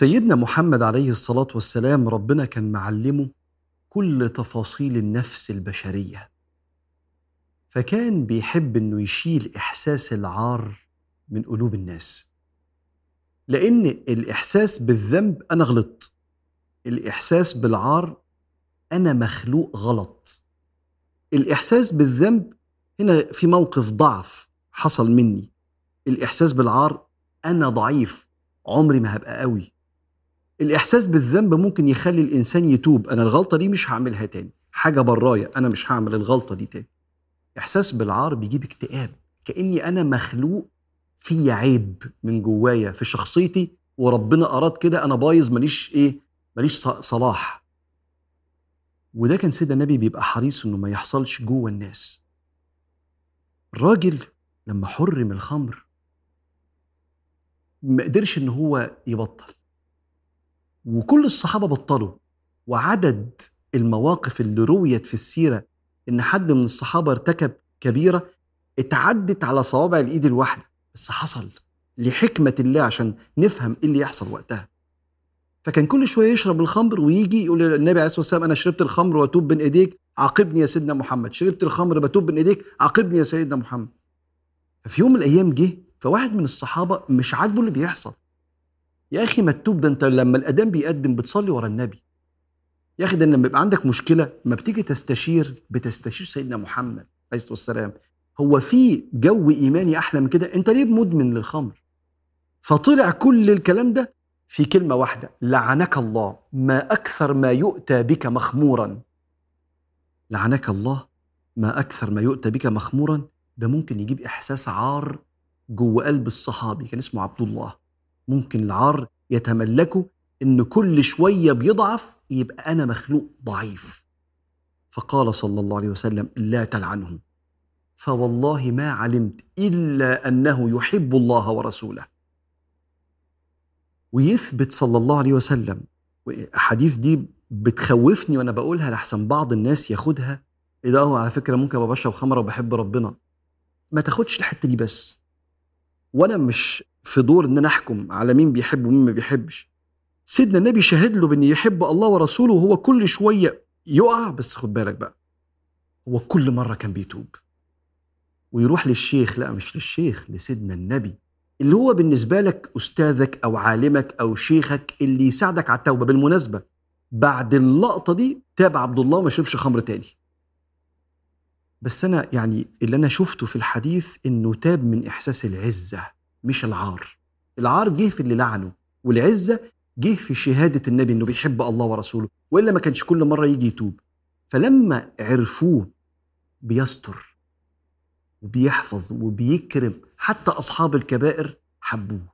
سيدنا محمد عليه الصلاة والسلام ربنا كان معلمه كل تفاصيل النفس البشرية. فكان بيحب إنه يشيل إحساس العار من قلوب الناس. لأن الإحساس بالذنب أنا غلطت. الإحساس بالعار أنا مخلوق غلط. الإحساس بالذنب هنا في موقف ضعف حصل مني. الإحساس بالعار أنا ضعيف عمري ما هبقى قوي. الإحساس بالذنب ممكن يخلي الإنسان يتوب. أنا الغلطة دي مش هعملها تاني. حاجة برايا أنا مش هعمل الغلطة دي تاني. إحساس بالعار بيجيب اكتئاب. كأني أنا مخلوق في عيب من جوايا في شخصيتي وربنا أراد كده أنا بايظ ماليش إيه ماليش صلاح. وده كان سيدنا النبي بيبقى حريص إنه ما يحصلش جوه الناس. الراجل لما حرم الخمر ما قدرش إن هو يبطل. وكل الصحابة بطلوا. وعدد المواقف اللي رويت في السيرة إن حد من الصحابة ارتكب كبيرة اتعدت على صوابع الإيد الواحدة. بس حصل لحكمة الله عشان نفهم إيه اللي يحصل وقتها. فكان كل شوية يشرب الخمر ويجي يقول للنبي عليه الصلاة والسلام أنا شربت الخمر وأتوب بين إيديك عاقبني يا سيدنا محمد. شربت الخمر بتوب بين إيديك عاقبني يا سيدنا محمد. ففي يوم من الأيام جه فواحد من الصحابة مش عاجبه اللي بيحصل. يا أخي ما ده أنت لما الاذان بيقدم بتصلي ورا النبي. يا أخي ده لما يبقى عندك مشكلة ما بتيجي تستشير بتستشير سيدنا محمد عليه الصلاة والسلام. هو في جو إيماني أحلى من كده؟ أنت ليه مدمن للخمر؟ فطلع كل الكلام ده في كلمة واحدة لعنك الله. ما أكثر ما يؤتى بك مخمورا. لعنك الله؟ ما أكثر ما يؤتى بك مخمورا؟ ده ممكن يجيب إحساس عار جوه قلب الصحابي كان اسمه عبد الله. ممكن العار يتملكه إن كل شوية بيضعف يبقى أنا مخلوق ضعيف. فقال صلى الله عليه وسلم لا تلعنه فوالله ما علمت إلا أنه يحب الله ورسوله. ويثبت صلى الله عليه وسلم احاديث دي بتخوفني وأنا بقولها لحسن بعض الناس ياخدها. إيه ده؟ هو على فكرة ممكن أبقى بشرب خمرة وبحب ربنا. ما تاخدش الحتة دي بس. وأنا مش في دور إن أنا أحكم على مين بيحب ومين ما بيحبش. سيدنا النبي شهد له بأن يحب الله ورسوله وهو كل شوية يقع بس خد بالك بقى هو كل مرة كان بيتوب. ويروح للشيخ لا مش للشيخ لسيدنا النبي اللي هو بالنسبة لك أستاذك أو عالمك أو شيخك اللي يساعدك على التوبة. بالمناسبة بعد اللقطة دي تاب عبد الله وما شربش خمر تاني. بس أنا يعني اللي أنا شفته في الحديث إنه تاب من إحساس العزة. مش العار. العار جه في اللي لعنه والعزة جه في شهادة النبي إنه بيحب الله ورسوله وإلا ما كانش كل مرة يجي يتوب. فلما عرفوه بيستر وبيحفظ وبيكرم حتى أصحاب الكبائر حبوه.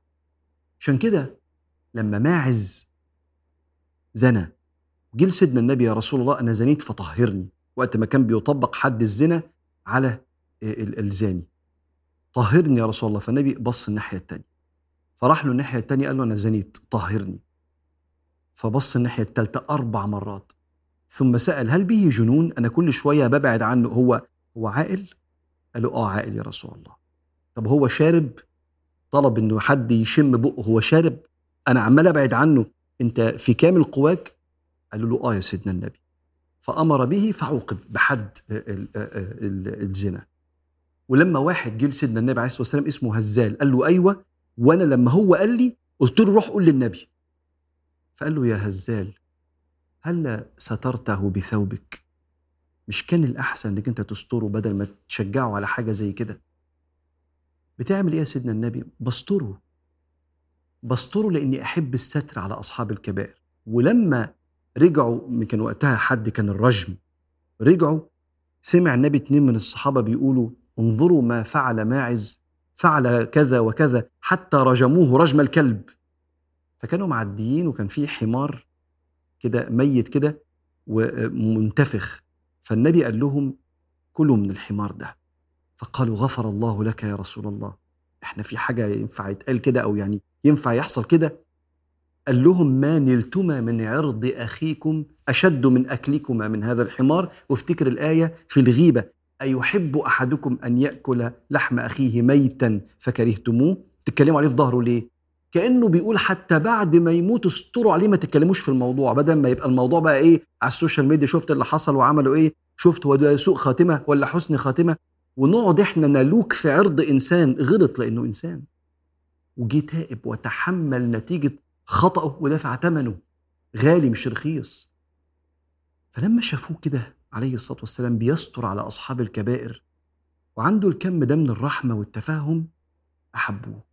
عشان كده لما ماعز زنى جه لسيدنا النبي يا رسول الله أنا زنيت فطهرني وقت ما كان بيطبق حد الزنا على الزاني. طهرني يا رسول الله. فالنبي بص الناحية الثانية فراح له الناحية الثانية قال له أنا زنيت طهرني. فبص الناحية الثالثه أربع مرات. ثم سأل هل به جنون؟ أنا كل شوية ببعد عنه. هو هو عاقل؟ قال له آه عاقل يا رسول الله. طب هو شارب؟ طلب إنه حد يشم بقه هو شارب. أنا عمال أبعد عنه. أنت في كامل قواك؟ قالوا له آه يا سيدنا النبي. فأمر به فعوقب بحد الزنا. ولما واحد جه لسيدنا النبي عليه الصلاة والسلام اسمه هزال قال له أيوه وأنا لما هو قال لي قلت له روح قول للنبي. فقال له يا هزال هل سترته بثوبك؟ مش كان الأحسن إنك أنت تستره بدل ما تشجعه على حاجة زي كده؟ بتعمل إيه يا سيدنا النبي؟ بستره. بستره لإني أحب الستر على أصحاب الكبائر. ولما رجعوا كان وقتها حد كان الرجم رجعوا سمع النبي اتنين من الصحابة بيقولوا انظروا ما فعل ماعز فعل كذا وكذا حتى رجموه رجم الكلب. فكانوا معديين وكان في حمار كده ميت كده ومنتفخ. فالنبي قال لهم كلوا من الحمار ده. فقالوا غفر الله لك يا رسول الله. إحنا في حاجة ينفع يتقال كده أو يعني ينفع يحصل كده؟ قال لهم ما نلتما من عرض أخيكم أشد من أكلكما من هذا الحمار. وافتكر الآية في الغيبة أيحب أحدكم أن يأكل لحم أخيه ميتا فكرهتموه؟ تتكلموا عليه في ظهره ليه؟ كأنه بيقول حتى بعد ما يموت استروا عليه ما تتكلموش في الموضوع. بدل ما يبقى الموضوع بقى إيه على ال social media شفت اللي حصل وعملوا إيه؟ شفت هو ده سوء خاتمة ولا حسن خاتمة؟ ونقعد إحنا نلوك في عرض إنسان غلط لأنه إنسان. وجي تائب وتحمل نتيجة خطأه ودفع ثمنه. غالي مش رخيص. فلما شافوه كده عليه الصلاة والسلام بيستر على أصحاب الكبائر وعنده الكم ده من الرحمة والتفاهم أحبوه.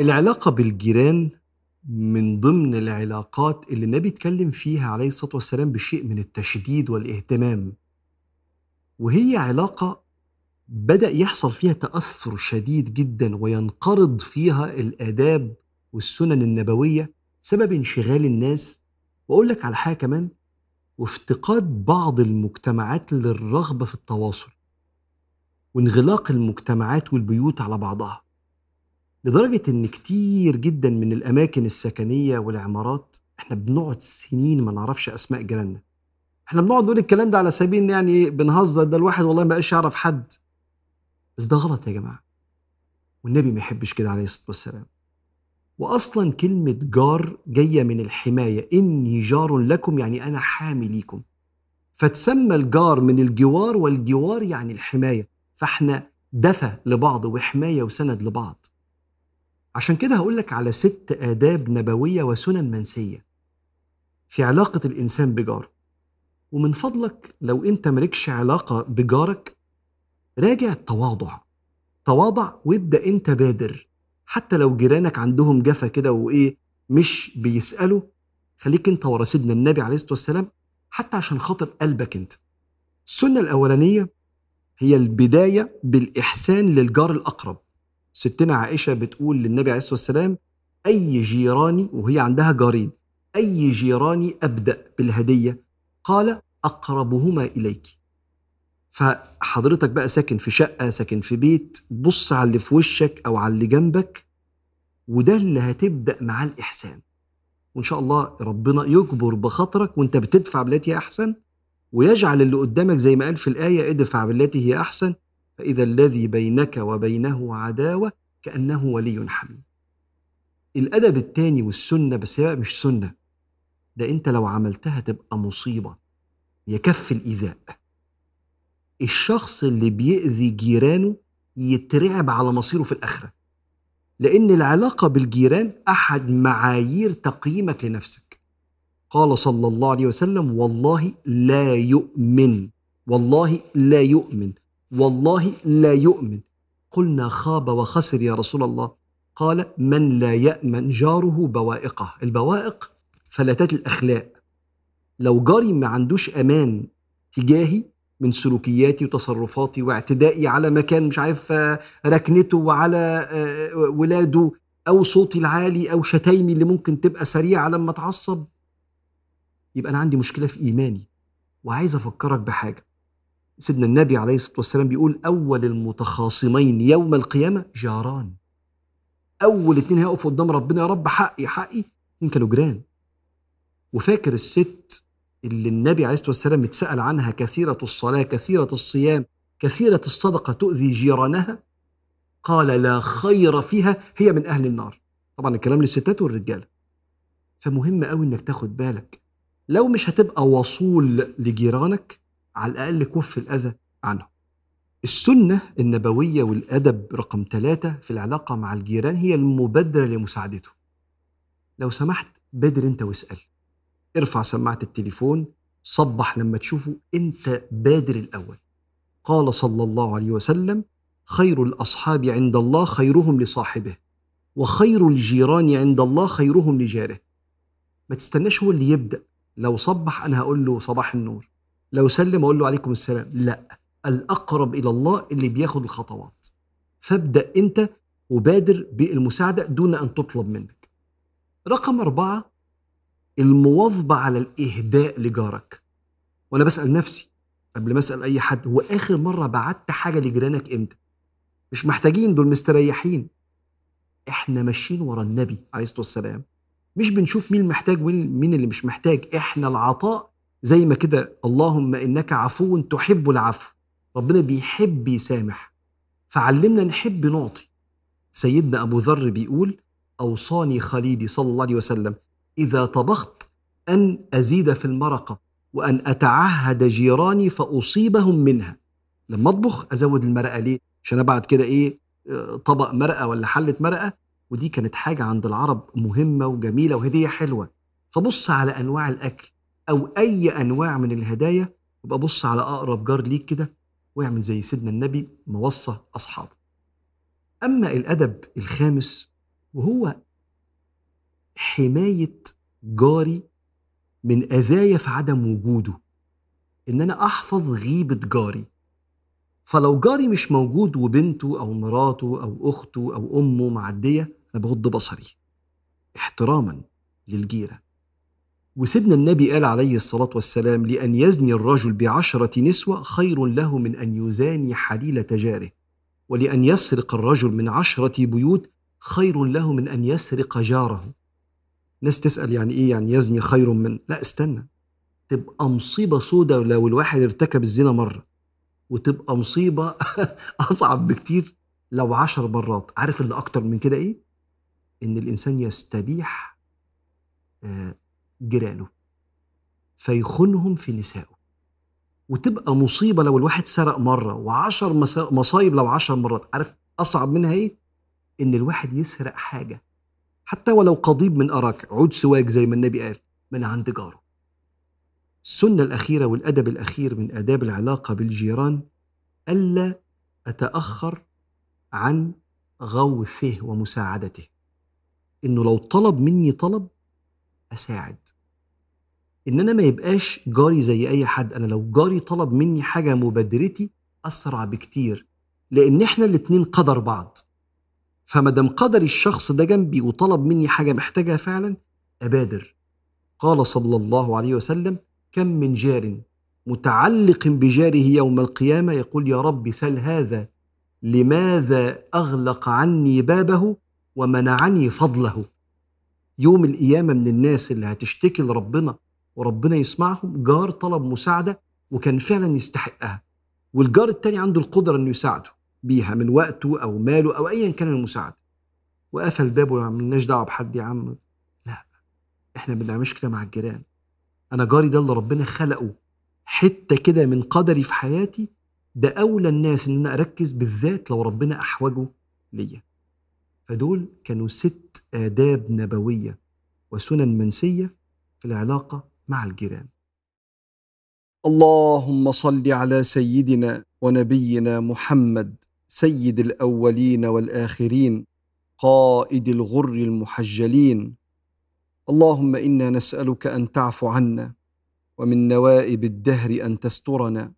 العلاقة بالجيران من ضمن العلاقات اللي النبي اتكلم فيها عليه الصلاة والسلام بشيء من التشديد والإهتمام وهي علاقة بدأ يحصل فيها تأثر شديد جدا وينقرض فيها الآداب والسنن النبوية بسبب انشغال الناس. وأقول لك على حاجة كمان وافتقاد بعض المجتمعات للرغبة في التواصل وانغلاق المجتمعات والبيوت على بعضها لدرجة إن كتير جدا من الأماكن السكنية والعمارات إحنا بنقعد سنين ما نعرفش أسماء جيراننا. إحنا بنقعد نقول الكلام ده على سبيل يعني بنهزر ده الواحد والله ما بقاش يعرف حد. بس ده غلط يا جماعة. والنبي ما يحبش كده عليه الصلاة والسلام. وأصلا كلمة جار جاية من الحماية. إني جار لكم يعني أنا حامي ليكم. فتسمى الجار من الجوار والجوار يعني الحماية. فإحنا دفى لبعض وحماية وسند لبعض. عشان كده هقول لك على ست آداب نبوية وسنن منسية في علاقة الإنسان بجاره. ومن فضلك لو أنت مالكش علاقة بجارك راجع التواضع. تواضع وابدأ أنت بادر. حتى لو جيرانك عندهم جفا كده وإيه مش بيسألوا خليك أنت ورا سيدنا النبي عليه الصلاة والسلام حتى عشان خاطر قلبك أنت. السنة الأولانية هي البداية بالإحسان للجار الأقرب. ستنا عائشة بتقول للنبي عليه الصلاة والسلام أي جيراني وهي عندها جارين أي جيراني أبدأ بالهدية؟ قال أقربهما إليك. فحضرتك بقى ساكن في شقة ساكن في بيت بص على اللي في وشك أو على اللي جنبك وده اللي هتبدأ معاه الإحسان. وإن شاء الله ربنا يجبر بخاطرك وأنت بتدفع بالتي هي أحسن ويجعل اللي قدامك زي ما قال في الآية ادفع بالتي هي أحسن فإذا الذي بينك وبينه عداوة كأنه ولي حميم. الأدب التاني والسنة بس هي مش سنة ده أنت لو عملتها تبقى مصيبة يكف الإيذاء. الشخص اللي بيأذي جيرانه يترعب على مصيره في الآخرة. لأن العلاقة بالجيران أحد معايير تقييمك لنفسك. قال صلى الله عليه وسلم والله لا يؤمن والله لا يؤمن والله لا يؤمن. قلنا خاب وخسر يا رسول الله. قال من لا يأمن جاره بوائقه. البوائق فلتات الأخلاق. لو جاري ما عندوش أمان تجاهي من سلوكياتي وتصرفاتي واعتدائي على مكان مش عارف ركنته وعلى ولاده أو صوتي العالي أو شتايمي اللي ممكن تبقى سريعة لما أتعصب. يبقى أنا عندي مشكلة في إيماني وعايز أفكرك بحاجة. سيدنا النبي عليه الصلاة والسلام بيقول أول المتخاصمين يوم القيامة جاران. أول اتنين هيقفوا قدام ربنا يا رب حقي حقي اتنين كانوا جيران. وفاكر الست اللي النبي عليه الصلاة والسلام اتسأل عنها كثيرة الصلاة كثيرة الصيام كثيرة الصدقة تؤذي جيرانها؟ قال لا خير فيها هي من أهل النار. طبعا الكلام للستات والرجاله فمهم قوي إنك تاخد بالك. لو مش هتبقى وصول لجيرانك على الأقل كف الأذى عنه السنة النبوية والأدب رقم ثلاثة في العلاقة مع الجيران هي المبادرة لمساعدته. لو سمحت بادر أنت واسأل. ارفع سماعة التليفون صبح لما تشوفه أنت بادر الأول. قال صلى الله عليه وسلم خير الأصحاب عند الله خيرهم لصاحبه وخير الجيران عند الله خيرهم لجاره. ما تستناش هو اللي يبدأ. لو صبح أنا هقول له صباح النور. لو سلم أقول له عليكم السلام. لا الأقرب إلى الله اللي بياخد الخطوات. فابدأ أنت وبادر بالمساعدة دون أن تطلب منك. رقم أربعة المواظبة على الإهداء لجارك. وأنا بسأل نفسي قبل ما أسأل أي حد هو آخر مرة بعت حاجة لجيرانك إمتى؟ مش محتاجين دول مستريحين. إحنا ماشيين ورا النبي عليه الصلاة والسلام. مش بنشوف مين محتاج ومين اللي مش محتاج. إحنا العطاء زي ما كده اللهم إنك عفو تحب العفو. ربنا بيحب يسامح. فعلمنا نحب نعطي. سيدنا أبو ذر بيقول أوصاني خليلي صلى الله عليه وسلم. إذا طبخت أن أزيد في المرقة وأن أتعهد جيراني فأصيبهم منها. لما أطبخ أزود المرقة. ليه؟ عشان ابعد كده إيه آه، طبق مرقة ولا حلة مرقة ودي كانت حاجة عند العرب مهمة وجميلة وهديه حلوة. فبص على أنواع الأكل أو أي أنواع من الهدايا يبقى بص على أقرب جار ليك كده واعمل زي سيدنا النبي ما وصى أصحابه. أما الأدب الخامس وهو حماية جاري من اذايا في عدم وجوده إن أنا أحفظ غيبة جاري. فلو جاري مش موجود وبنته أو مراته أو أخته أو أمه معدية أنا بغض بصري. احتراما للجيرة. وسيدنا النبي قال عليه الصلاة والسلام لأن يزني الرجل بعشرة نسوة خير له من أن يزاني حليله جاره ولأن يسرق الرجل من عشرة بيوت خير له من أن يسرق جاره. ناس تسأل يعني إيه يعني يزني خير من؟ لا استنى. تبقى مصيبة سودة لو الواحد ارتكب الزنا مرة وتبقى مصيبة أصعب بكتير لو عشر مرات. عارف اللي أكتر من كده إيه؟ إن الإنسان يستبيح آه، جيرانه فيخونهم في نسائه. وتبقى مصيبة لو الواحد سرق مرة وعشر مصايب لو عشر مرات. عارف أصعب منها إيه؟ إن الواحد يسرق حاجة. حتى ولو قضيب من أراك عود سواك زي ما النبي قال من عند جاره. السنة الأخيرة والأدب الأخير من آداب العلاقة بالجيران ألا أتأخر عن غوثه ومساعدته. إنه لو طلب مني طلب أساعد. إن أنا ما يبقاش جاري زي أي حد أنا لو جاري طلب مني حاجة مبادرتي أسرع بكتير. لأن إحنا الاتنين قدر بعض. فما دام قدر الشخص ده جنبي وطلب مني حاجة محتاجها فعلا أبادر. قال صلى الله عليه وسلم كم من جار متعلق بجاره يوم القيامة يقول يا رب سل هذا لماذا أغلق عني بابه ومنعني فضله يوم القيامة من الناس اللي هتشتكي لربنا وربنا يسمعهم جار طلب مساعدة وكان فعلا يستحقها والجار التاني عنده القدرة إنه يساعده. بيها من وقته أو ماله أو ايا كان المساعدة. وقفل بابه ما عملناش دعوة بحد يا عم. لا إحنا ما بنعملش كده مع الجيران. أنا جاري ده اللي ربنا خلقه حتة كده من قدري في حياتي ده أولى الناس إن أنا أركز بالذات لو ربنا أحوجه ليا. فدول كانوا ست آداب نبوية وسنن منسية في العلاقة مع الجيران. اللهم صل على سيدنا ونبينا محمد سيد الأولين والآخرين قائد الغر المحجلين. اللهم إنا نسألك أن تعفو عنا ومن نوائب الدهر أن تسترنا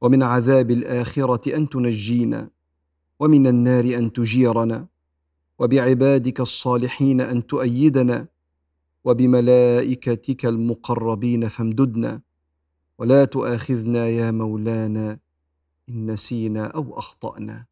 ومن عذاب الآخرة أن تنجينا ومن النار أن تجيرنا وبعبادك الصالحين أن تؤيدنا وبملائكتك المقربين فامددنا. ولا تؤاخذنا يا مولانا إن نسينا أو أخطأنا.